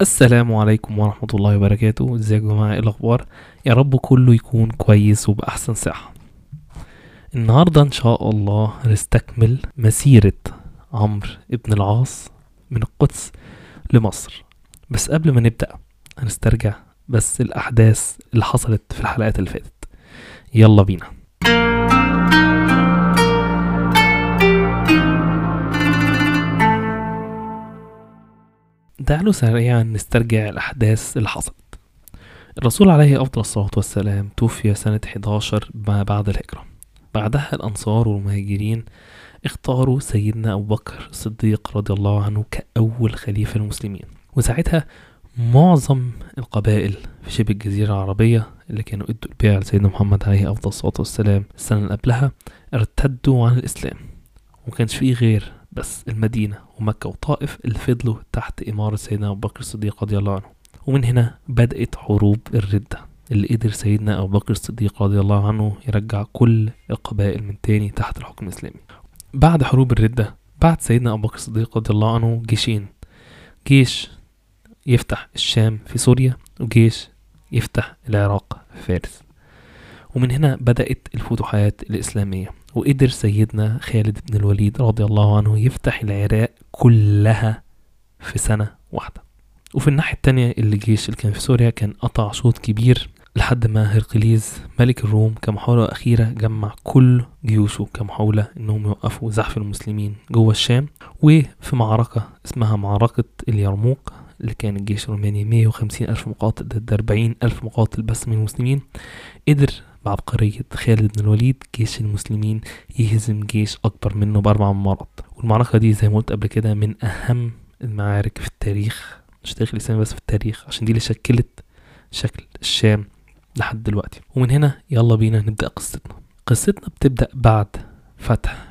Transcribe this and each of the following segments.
السلام عليكم ورحمة الله وبركاته. ازيكم يا جماعة؟ إيه الأخبار؟ يا رب كله يكون كويس وبأحسن صحة. النهاردة إن شاء الله هنستكمل مسيرة عمرو ابن العاص من القدس لمصر. بس قبل ما نبدأ هنسترجع بس الأحداث اللي حصلت في الحلقات اللي فاتت. يلا بينا. تعالوا سريعا نسترجع الأحداث اللي حصلت. الرسول عليه أفضل الصلاة والسلام توفي سنة 11 ما بعد الهجرة. بعدها الأنصار والمهاجرين اختاروا سيدنا أبو بكر الصديق رضي الله عنه كأول خليفة للمسلمين. وساعتها معظم القبائل في شبه الجزيرة العربية اللي كانوا إدوا البيع لسيدنا محمد عليه أفضل الصلاة والسلام السنة اللي قبلها ارتدوا عن الإسلام. ومكانش فيه غير بس المدينة ومكة وطائف اللي فضلوا تحت إمارة سيدنا أبو بكر الصديق رضي الله عنه. ومن هنا بدأت حروب الردة. اللي قدر سيدنا أبو بكر الصديق رضي الله عنه يرجع كل القبائل من تاني تحت الحكم الإسلامي. بعد حروب الردة بعد سيدنا أبو بكر الصديق رضي الله عنه جيشين. جيش يفتح الشام في سوريا وجيش يفتح العراق في فارس. ومن هنا بدأت الفتوحات الإسلامية. وقدر سيدنا خالد بن الوليد رضي الله عنه يفتح العراق كلها في سنة واحدة. وفي الناحية التانية الجيش اللي كان في سوريا كان قطع شوط كبير لحد ما هرقليز ملك الروم كمحاولة أخيرة جمع كل جيوشه كمحاولة إنهم يوقفوا زحف المسلمين جوه الشام. وفي معركة اسمها معركة اليرموك اللي كان الجيش الروماني 150 ألف مقاتل ضد 40 ألف مقاتل بس من المسلمين قدر بعبقرية خالد بن الوليد جيش المسلمين يهزم جيش أكبر منه بأربع مرات. والمعركة دي زي ما قلت قبل كده من أهم المعارك في التاريخ مش التاريخ الإسلامي بس في التاريخ عشان دي اللي شكلت شكل الشام لحد دلوقتي. ومن هنا يلا بينا نبدأ قصتنا. قصتنا بتبدأ بعد فتح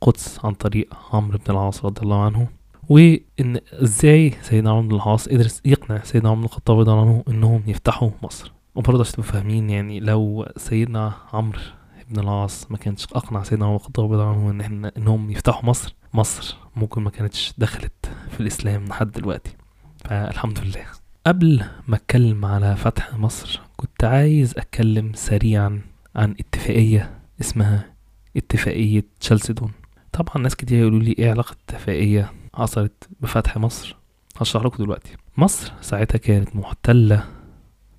قدس عن طريق عمرو بن العاص رضي الله عنه وإن إزاي سيدنا عمرو بن العاص قدر يقنع سيدنا عمرو بن الخطاب رضي الله عنه إنهم يفتحوا مصر. وبرضه عشان تبقوا فاهمين يعني لو سيدنا عمرو بن العاص ما كانش أقنع سيدنا عمر الخطاب رضي عنه إن إحنا إنهم يفتحوا مصر مصر ممكن ما كانتش دخلت في الإسلام لحد دلوقتي. فالحمد لله. قبل ما أتكلم على فتح مصر كنت عايز أتكلم سريعا عن اتفاقية اسمها اتفاقية تشالسيدون طبعا ناس كتير يقولوا لي إيه علاقة اتفاقية حصلت بفتح مصر؟ هشرح لكم دلوقتي. مصر ساعتها كانت محتلة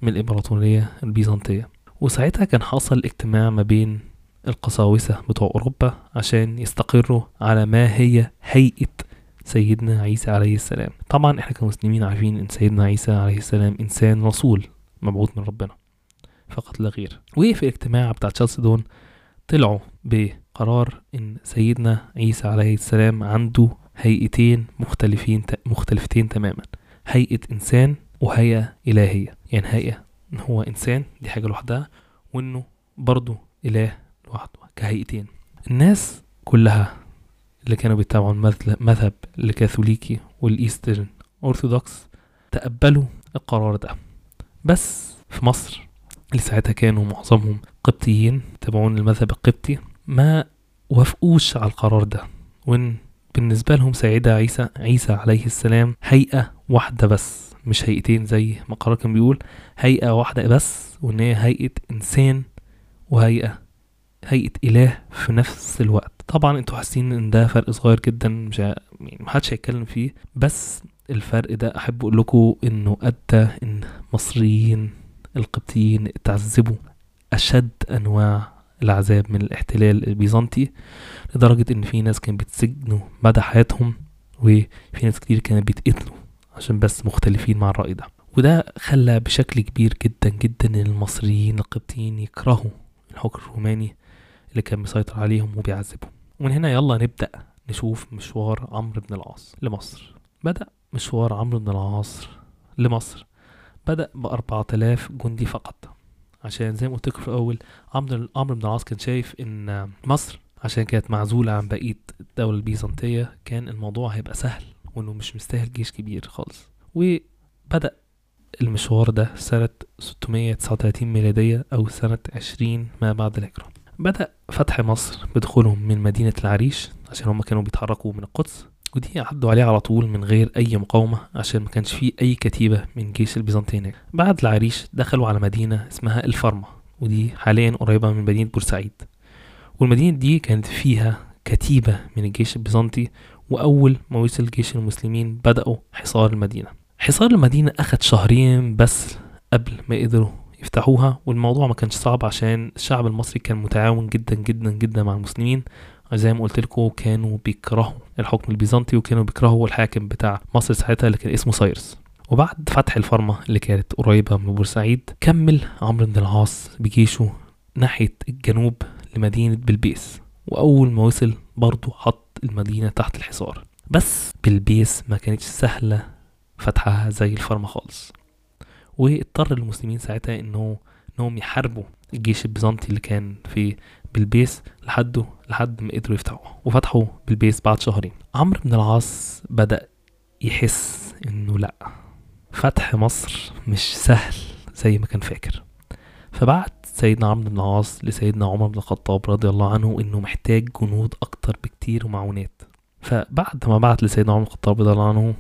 من الإمبراطورية البيزنطية. وساعتها كان حصل اجتماع ما بين القساوسة بتوع أوروبا عشان يستقروا على ما هي هيئة سيدنا عيسى عليه السلام. طبعا إحنا كمسلمين عارفين إن سيدنا عيسى عليه السلام إنسان رسول مبعوث من ربنا فقط لا غير. وفي الاجتماع بتاع تشالسيدون طلعوا بقرار إن سيدنا عيسى عليه السلام عنده هيئتين مختلفين مختلفتين تماما هيئة إنسان وهيئة إلهية. يعني هيئة ان هو إنسان دي حاجة لوحدها وإنه برضه إله لوحده كهيئتين. الناس كلها اللي كانوا بيتابعوا المذهب الكاثوليكي وال Eastern Orthodox تقبلوا القرار ده. بس في مصر اللي ساعتها كانوا معظمهم قبطيين تابعون المذهب القبطي ما وافقوش على القرار ده. وإن بالنسبة لهم سيدة عيسى عيسى عليه السلام هيئة واحدة بس. مش هيئتين زي ما القرار كان بيقول هيئة واحدة بس وإن هي هيئة إنسان وهيئة هيئة إله في نفس الوقت. طبعا أنتوا حاسين إن ده فرق صغير جدا مش يعني محدش هيتكلم فيه بس الفرق ده أحب أقول لكم إنه أدى إن مصريين القبطيين اتعذبوا أشد أنواع العذاب من الاحتلال البيزنطي لدرجة إن في ناس كانوا بيتسجنوا مدى حياتهم وفي ناس كتير كانت بيتقتلوا عشان بس مختلفين مع الرأي ده. وده خلى بشكل كبير جدا جدا إن المصريين القبطيين يكرهوا الحكم الروماني اللي كان مسيطر عليهم وبيعذبهم. ومن هنا يلا نبدأ نشوف مشوار عمرو بن العاص لمصر. بدأ مشوار عمرو بن العاص لمصر. بدأ بأربعة آلاف جندي فقط. عشان زي ما قلت في الأول عمرو عمرو بن العاص كان شايف إن مصر عشان كانت معزولة عن بقية الدولة البيزنطية كان الموضوع هيبقى سهل. وإنه مش مستاهل جيش كبير خالص. وبدأ المشوار ده سنة 639 ميلادية أو سنة 20 ما بعد الهجرة. بدأ فتح مصر بدخولهم من مدينة العريش عشان هم كانوا بيتحركوا من القدس ودي عدوا عليه على طول من غير أي مقاومة عشان ما كانش فيه أي كتيبة من جيش البيزنطي هناك. بعد العريش دخلوا على مدينة اسمها الفرمة ودي حاليا قريبة من مدينة بورسعيد. والمدينة دي كانت فيها كتيبة من الجيش البيزنطي وأول ما وصل جيش المسلمين بدأوا حصار المدينة. حصار المدينة أخد شهرين بس قبل ما قدروا يفتحوها والموضوع ما كانش صعب عشان الشعب المصري كان متعاون جدا جدا جدا مع المسلمين. زي ما قلت لكم كانوا بيكرهوا الحكم البيزنطي وكانوا بيكرهوا الحاكم بتاع مصر ساعتها اللي كان اسمه سايرس. وبعد فتح الفرمة اللي كانت قريبة من بورسعيد كمل عمرو بن العاص بجيشه ناحية الجنوب لمدينة بلبيس. وأول ما وصل برضه حط المدينة تحت الحصار. بس بلبيس ما كانتش سهلة فتحها زي الفرمة خالص. واضطر المسلمين ساعتها انه إنهم يحاربوا الجيش البيزنطي اللي كان في بلبيس لحد لحد ما قدروا يفتحوا وفتحوا بلبيس بعد شهرين. عمرو بن العاص بدأ يحس إنه لأ فتح مصر مش سهل زي ما كان فاكر. فبعت سيدنا عمرو بن العاص لسيدنا عمر بن الخطاب رضي الله عنه إنه محتاج جنود أكتر بكتير ومعونات. فبعد ما بعت لسيدنا عمر بن الخطاب رضي الله عنه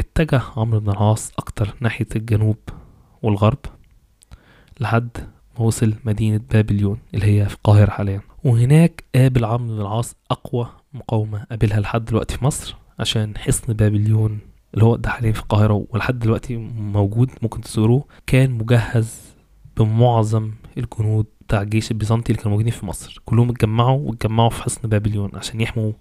اتجه عمرو بن العاص أكتر ناحية الجنوب والغرب لحد ما وصل مدينة بابليون اللي هي في القاهرة حاليا. وهناك قابل عمرو بن العاص أقوى مقاومة قابلها لحد دلوقتي في مصر عشان حصن بابليون اللي هو ده حاليا في القاهرة ولحد دلوقتي موجود ممكن تزوروه. كان مجهز بمعظم الجنود بتاع الجيش البيزنطي اللي كانوا موجودين في مصر. كلهم اتجمعوا واتجمعوا في حصن بابليون عشان يحموا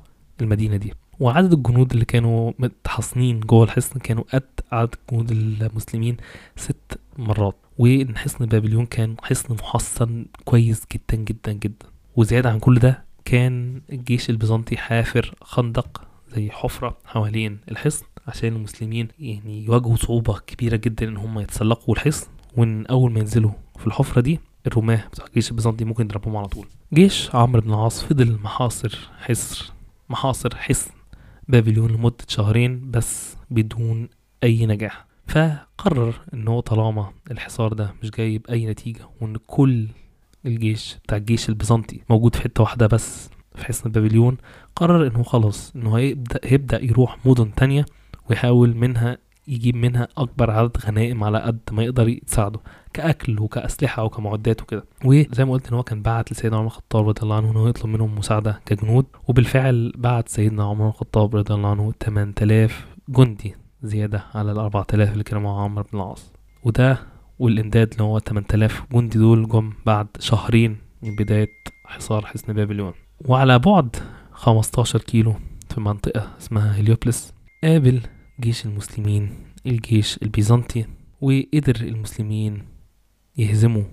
المدينة دي. وعدد الجنود اللي كانوا متحصنين جوه الحصن كانوا قد عدد جنود المسلمين ست مرات. وان حصن بابليون كان حصن محصن كويس جدا جدا جدا. وزيادة عن كل ده كان الجيش البيزنطي حافر خندق زي حفرة حوالين الحصن عشان المسلمين يعني يواجهوا صعوبة كبيرة جدا إن هم يتسلقوا الحصن. وإن أول ما ينزلوا في الحفرة دي الرماة بتوع الجيش البيزنطي ممكن يضربوهم على طول. جيش عمرو بن العاص فضل محاصر حصر محاصر حصن بابليون لمدة شهرين بس بدون أي نجاح. فقرر إن هو طالما الحصار ده مش جايب أي نتيجة وإن كل الجيش بتاع الجيش البيزنطي موجود في حتة واحدة بس في حصن بابليون قرر انه خلاص انه هيبدأ, هيبدأ يروح مدن تانية ويحاول منها يجيب منها أكبر عدد غنائم على قد ما يقدر يساعده كأكل وكأسلحة وكمعدات وكده. وزي ما قلت إن هو كان بعت لسيدنا عمر الخطاب رضي الله عنه انه يطلب منهم مساعدة كجنود وبالفعل بعت سيدنا عمر الخطاب رضي الله عنه 8000 جندي زيادة على ال 4000 اللي كانوا مع عمرو بن العاص. وده والإمداد اللي هو 8000 جندي دول جم بعد شهرين من بداية حصار حصن بابليون. وعلى بعد 15 كيلو في منطقة اسمها هليوبلس قابل جيش المسلمين الجيش البيزنطي وقدر المسلمين يهزموا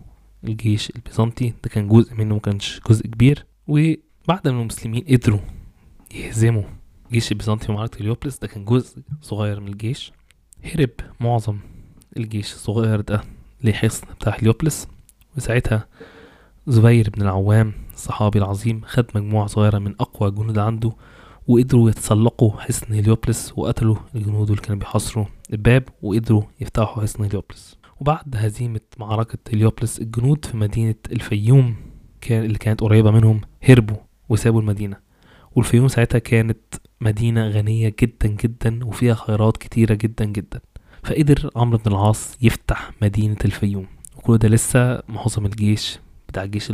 الجيش البيزنطي. ده كان جزء منه مكانش جزء كبير. وبعد ما المسلمين قدروا يهزموا الجيش البيزنطي في معركة هليوبلس ده كان جزء صغير من الجيش. هرب معظم الجيش الصغير ده لحصن بتاع هليوبلس. وساعتها زبير بن العوام الصحابي العظيم خد مجموعة صغيرة من أقوى جنود عنده. وقدروا يتسلقوا حصن هليوبلس وقتلوا الجنود اللي كانوا بيحاصروا الباب وقدروا يفتحوا حصن هليوبلس وبعد هزيمة معركة هليوبلس الجنود في مدينة الفيوم كان اللي كانت قريبة منهم هربوا وسابوا المدينة. والفيوم ساعتها كانت مدينة غنية جدا جدا وفيها خيرات كتيرة جدا جدا. فقدر عمرو بن العاص يفتح مدينة الفيوم. وكل ده لسه معظم الجيش بتاع الجيش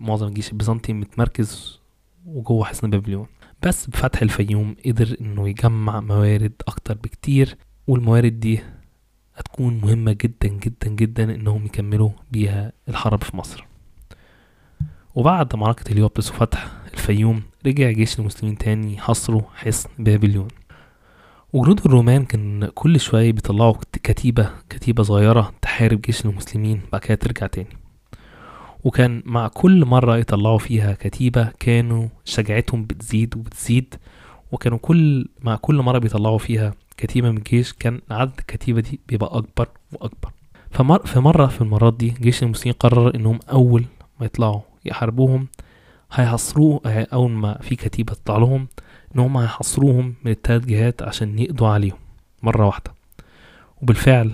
معظم الجيش البيزنطي متمركز وجوه حصن بابليون. بس بفتح الفيوم قدر إنه يجمع موارد أكتر بكتير والموارد دي هتكون مهمة جدا جدا جدا إنهم يكملوا بيها الحرب في مصر. وبعد معركة هليوبلس وفتح الفيوم رجع جيش المسلمين تاني يحصروا حصن بابليون. وجنود الرومان كان كل شوية بيطلعوا كتيبة كتيبة صغيرة تحارب جيش المسلمين بعد كده ترجع تاني. وكان مع كل مرة يطلعوا فيها كتيبة كانوا شجاعتهم بتزيد وبتزيد وكانوا كل مع كل مرة بيطلعوا فيها كتيبة من الجيش كان عدد الكتيبة دي بيبقى أكبر وأكبر. فمر في مرة في المرات دي جيش المسلمين قرر إنهم أول ما يطلعوا يحاربوهم هيحصروه أول ما في كتيبة تطلع لهم إن هم هيحصروهم من التلات جهات عشان يقضوا عليهم مرة واحدة. وبالفعل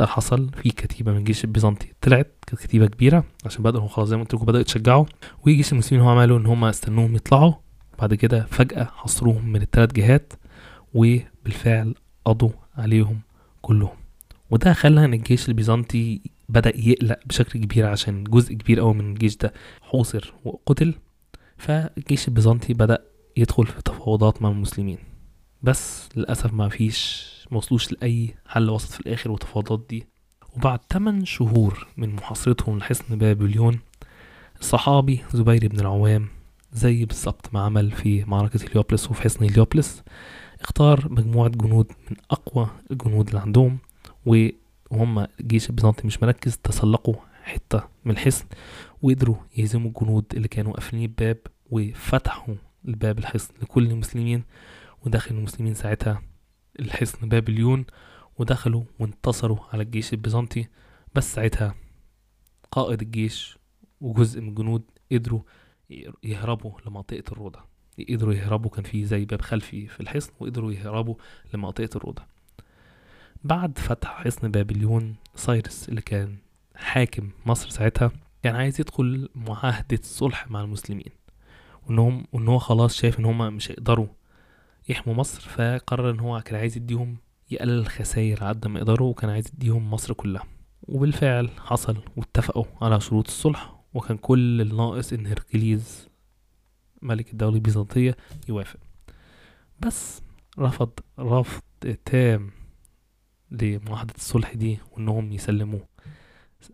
ده حصل. في كتيبة من الجيش البيزنطي طلعت كانت كتيبة كبيرة عشان بدأوا خلاص زي ما قلت لكم بدأوا يتشجعوا. وجيش المسلمين هو عملوا إن هم استنوهم يطلعوا. بعد كده فجأة حصروهم من التلات جهات وبالفعل قضوا عليهم كلهم. وده خلى إن الجيش البيزنطي بدأ يقلق بشكل كبير عشان جزء كبير قوي من الجيش ده حوصر وقتل. فالجيش البيزنطي بدأ يدخل في تفاوضات مع المسلمين. بس للأسف ما فيش موصلوش لأي حل وسط في الآخر والتفاوضات دي. وبعد 8 شهور من محاصرتهم لحصن بابليون الصحابي زبير بن العوام زي بالظبط ما عمل في معركة هليوبلس وفي حصن هليوبلس اختار مجموعة جنود من أقوى الجنود اللي عندهم وهم الجيش البيزنطي مش مركز تسلقوا حتة من الحصن وقدروا يهزموا الجنود اللي كانوا قافلين الباب وفتحوا الباب الحصن لكل المسلمين ودخل المسلمين ساعتها الحصن بابليون ودخلوا وانتصروا على الجيش البيزنطي. بس ساعتها قائد الجيش وجزء من الجنود قدروا يهربوا لمنطقة الروضة. قدروا يهربوا كان في زي باب خلفي في الحصن وقدروا يهربوا لمنطقة الروضة. بعد فتح حصن بابليون سايرس اللي كان حاكم مصر ساعتها كان عايز يدخل معاهدة صلح مع المسلمين. وانهم وإن هو خلاص شايف إن هم مش هيقدروا يحموا مصر فقرر إن هو كان عايز يديهم يقلل الخسائر قد ما يقدروا وكان عايز يديهم مصر كلها. وبالفعل حصل واتفقوا على شروط الصلح وكان كل الناقص إن هركليز ملك الدولة البيزنطية يوافق. بس رفض رفض تام لمعاهدة الصلح دي وإنهم يسلموا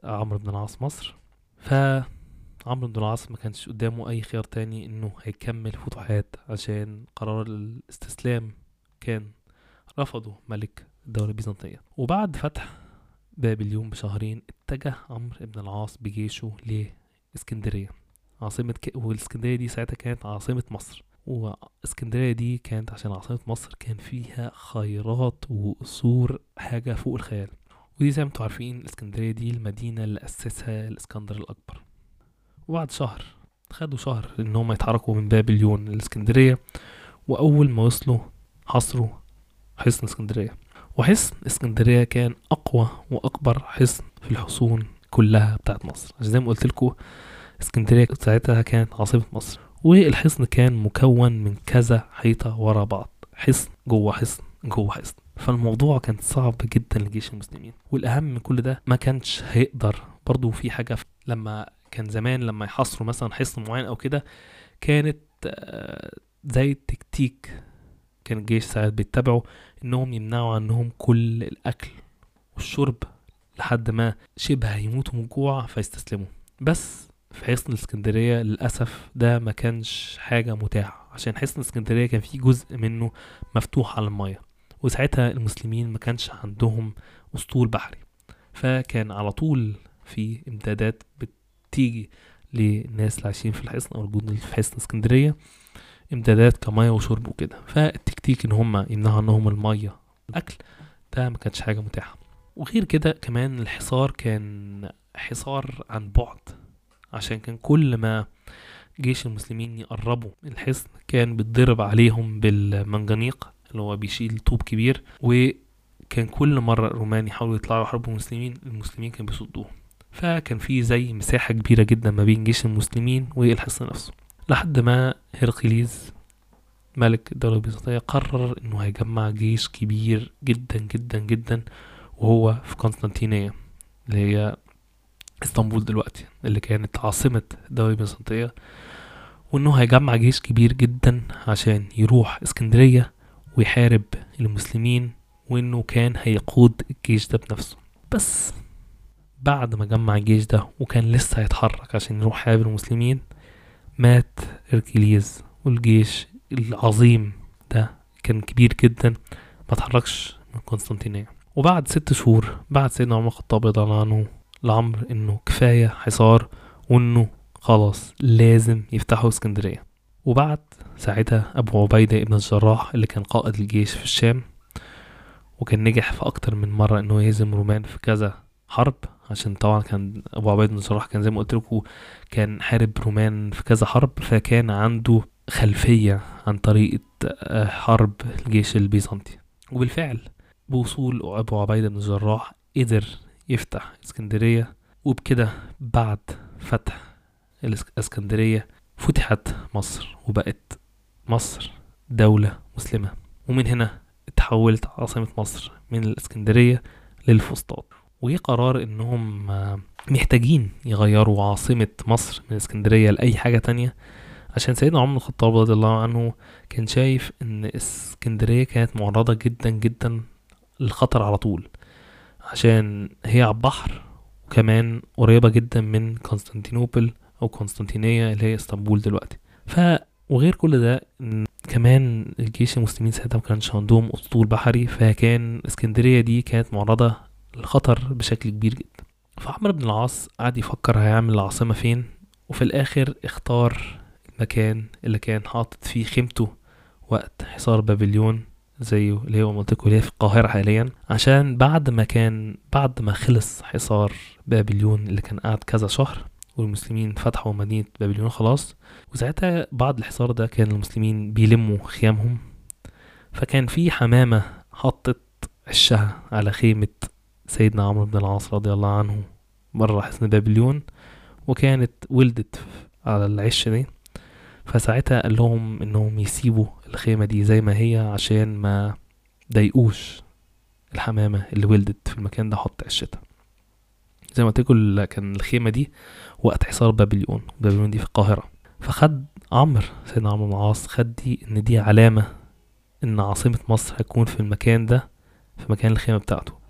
عمرو بن العاص مصر. ف عمرو بن العاص ما كانش قدامه أي خيار تاني إنه هيكمل فتوحات عشان قرار الاستسلام كان رفضه ملك الدولة البيزنطية. وبعد فتح بابليون بشهرين اتجه عمرو بن العاص بجيشه لإسكندرية. عاصمة ك... والإسكندرية دي ساعتها كانت عاصمة مصر. وإسكندرية دي كانت عشان عاصمة مصر كان فيها خيرات وقصور حاجة فوق الخيال. ودي زي ما أنتوا عارفين الاسكندرية دي المدينة اللي أسسها الإسكندر الأكبر. وبعد شهر خدوا شهر إن هم يتحركوا من بابليون للإسكندرية وأول ما وصلوا حصروا حصن إسكندرية. وحصن إسكندرية كان أقوى وأكبر حصن في الحصون كلها بتاعت مصر. عشان زي ما قلت لكم إسكندرية ساعتها كانت عاصمة مصر. والحصن كان مكون من كذا حيطة ورا بعض حصن جوه حصن جوه حصن. فالموضوع كان صعب جدا لجيش المسلمين. والأهم من كل ده ما كانش هيقدر برضو في حاجة لما كان زمان لما يحصروا مثلا حصن معين أو كده كانت زي التكتيك كان الجيش ساعات بيتبعوا إنهم يمنعوا عنهم كل الأكل والشرب لحد ما شبه هيموتوا من الجوع فيستسلموا. بس في حصن الإسكندرية للأسف ده ما كانش حاجة متاحة عشان حصن الإسكندرية كان فيه جزء منه مفتوح على المية وساعتها المسلمين ما كانش عندهم أسطول بحري. فكان على طول في إمدادات بتيجي للناس اللي عايشين في الحصن أو الجنود اللي في حصن اسكندرية إمدادات كمية وشرب وكده. فالتكتيك إن هم يمنعوا عنهم المية الأكل ده ما كانش حاجة متاحة. وغير كده كمان الحصار كان حصار عن بعد عشان كان كل ما جيش المسلمين يقربوا الحصن كان بيتضرب عليهم بالمنجنيق اللي هو بيشيل طوب كبير وكان كل مرة الرومان يحاولوا يطلعوا يحاربوا المسلمين المسلمين كانوا بيصدوهم. فكان في زي مساحة كبيرة جدا ما بين جيش المسلمين والحصن نفسه. لحد ما هرقليز ملك الدولة البيزنطية قرر إنه هيجمع جيش كبير جدا جدا جدا وهو في قسطنطينية اللي هي إسطنبول دلوقتي اللي كانت عاصمة الدولة البيزنطية وإنه هيجمع جيش كبير جدا عشان يروح إسكندرية ويحارب المسلمين وإنه كان هيقود الجيش ده بنفسه. بس بعد ما جمع الجيش ده وكان لسه هيتحرك عشان يروح يحارب المسلمين مات إركليز والجيش العظيم ده كان كبير جدا ما اتحركش من قسطنطينية. وبعد ست شهور بعد سيدنا عمر الخطاب رضي الله عنه لعمر إنه كفاية حصار وإنه خلاص لازم يفتحوا اسكندرية. وبعد ساعتها أبو عبيدة ابن الجراح اللي كان قائد الجيش في الشام وكان نجح في أكتر من مرة إنه يهزم رومان في كذا حرب. عشان طبعا كان أبو عبيد بن الجراح كان زي ما قلت لكم كان حارب رومان في كذا حرب فكان عنده خلفية عن طريقة حرب الجيش البيزنطي. وبالفعل بوصول أبو عبيدة بن الجراح قدر يفتح إسكندرية وبكده بعد فتح الإسكندرية فتحت مصر وبقت مصر دولة مسلمة. ومن هنا اتحولت عاصمة مصر من الإسكندرية للفسطاط. وجه قرار إنهم آه، محتاجين يغيروا عاصمة مصر من اسكندرية لأي حاجة تانية؟ عشان سيدنا عمر بن الخطاب رضي الله عنه كان شايف إن اسكندرية كانت معرضة جدا جدا للخطر على طول عشان هي على البحر وكمان قريبة جدا من قسطنطينوبل أو قسطنطينية اللي هي إسطنبول دلوقتي. ف وغير كل ده كمان الجيش المسلمين ساعتها ما كانش عندهم أسطول بحري فكان اسكندرية دي كانت معرضة للخطر بشكل كبير جدا. فعمرو بن العاص قعد يفكر هيعمل العاصمة فين وفي الآخر اختار المكان اللي كان حاطط فيه خيمته وقت حصار بابليون زيه اللي هو منطقة اللي هي في القاهرة حاليا عشان بعد ما كان بعد ما خلص حصار بابليون اللي كان قعد كذا شهر والمسلمين فتحوا مدينة بابليون خلاص وساعتها بعد الحصار ده كان المسلمين بيلموا خيامهم. فكان في حمامة حطت عشها على خيمة سيدنا عمرو بن العاص رضي الله عنه بره حصن بابليون وكانت ولدت على العش دي. فساعتها قال لهم إنهم يسيبوا الخيمة دي زي ما هي عشان ما ضايقوش الحمامة اللي ولدت في المكان ده حط عشتها. زي ما لكم كان الخيمة دي وقت حصار بابليون. بابليون دي في القاهرة. فخد عمرو سيدنا عمرو بن العاص خد دي إن دي علامة إن عاصمة مصر هتكون في المكان ده في مكان الخيمة بتاعته.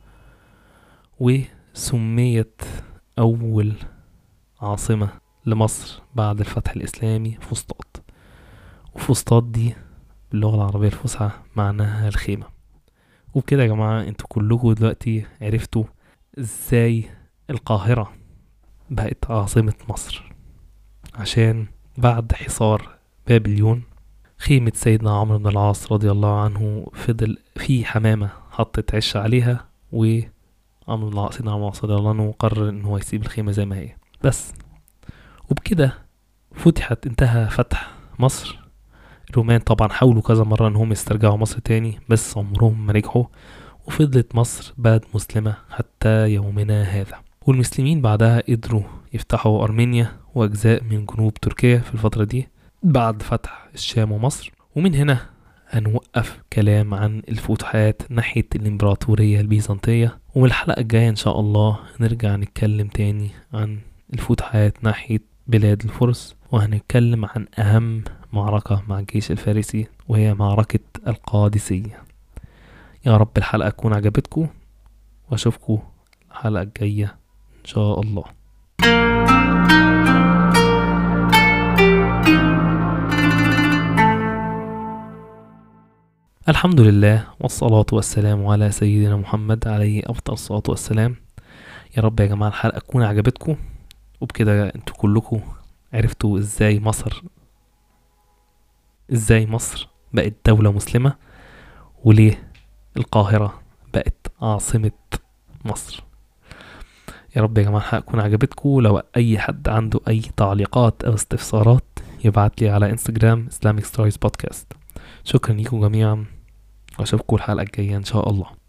وسميت أول عاصمة لمصر بعد الفتح الإسلامي فسطاط. وفسطاط دي باللغة العربية الفصحى معناها الخيمة. وبكده يا جماعة أنتوا كلكم دلوقتي عرفتوا إزاي القاهرة بقت عاصمة مصر. عشان بعد حصار بابليون خيمة سيدنا عمرو بن العاص رضي الله عنه فضل في حمامة حطت عش عليها وعمرو العاص رضي الله عنه قرر إن هو يسيب الخيمة زي ما هي. بس. وبكده فتحت انتهى فتح مصر. الرومان طبعا حاولوا كذا مرة إنهم يسترجعوا مصر تاني بس عمرهم ما نجحوا. وفضلت مصر بلد مسلمة حتى يومنا هذا. والمسلمين بعدها قدروا يفتحوا أرمينيا وأجزاء من جنوب تركيا في الفترة دي بعد فتح الشام ومصر. ومن هنا هنوقف كلام عن الفتوحات ناحية الإمبراطورية البيزنطية. ومن الحلقة الجاية إن شاء الله هنرجع نتكلم تاني عن الفتوحات ناحية بلاد الفرس وهنتكلم عن أهم معركة مع الجيش الفارسي وهي معركة القادسية. يا رب الحلقة تكون عجبتكم وأشوفكم الحلقة الجاية إن شاء الله. الحمد لله والصلاة والسلام على سيدنا محمد عليه أفضل الصلاة والسلام. يا رب يا جماعة الحلقة تكون عجبتكم وبكده أنتوا كلكم عرفتوا إزاي مصر إزاي مصر بقت دولة مسلمة وليه القاهرة بقت عاصمة مصر. يا رب يا جماعة الحلقة تكون عجبتكم لو أي حد عنده أي تعليقات أو استفسارات يبعت لي على انستجرام Islamic Stories Podcast. شكرا لكم جميعا. وأشوفكم الحلقة الجاية إن شاء الله.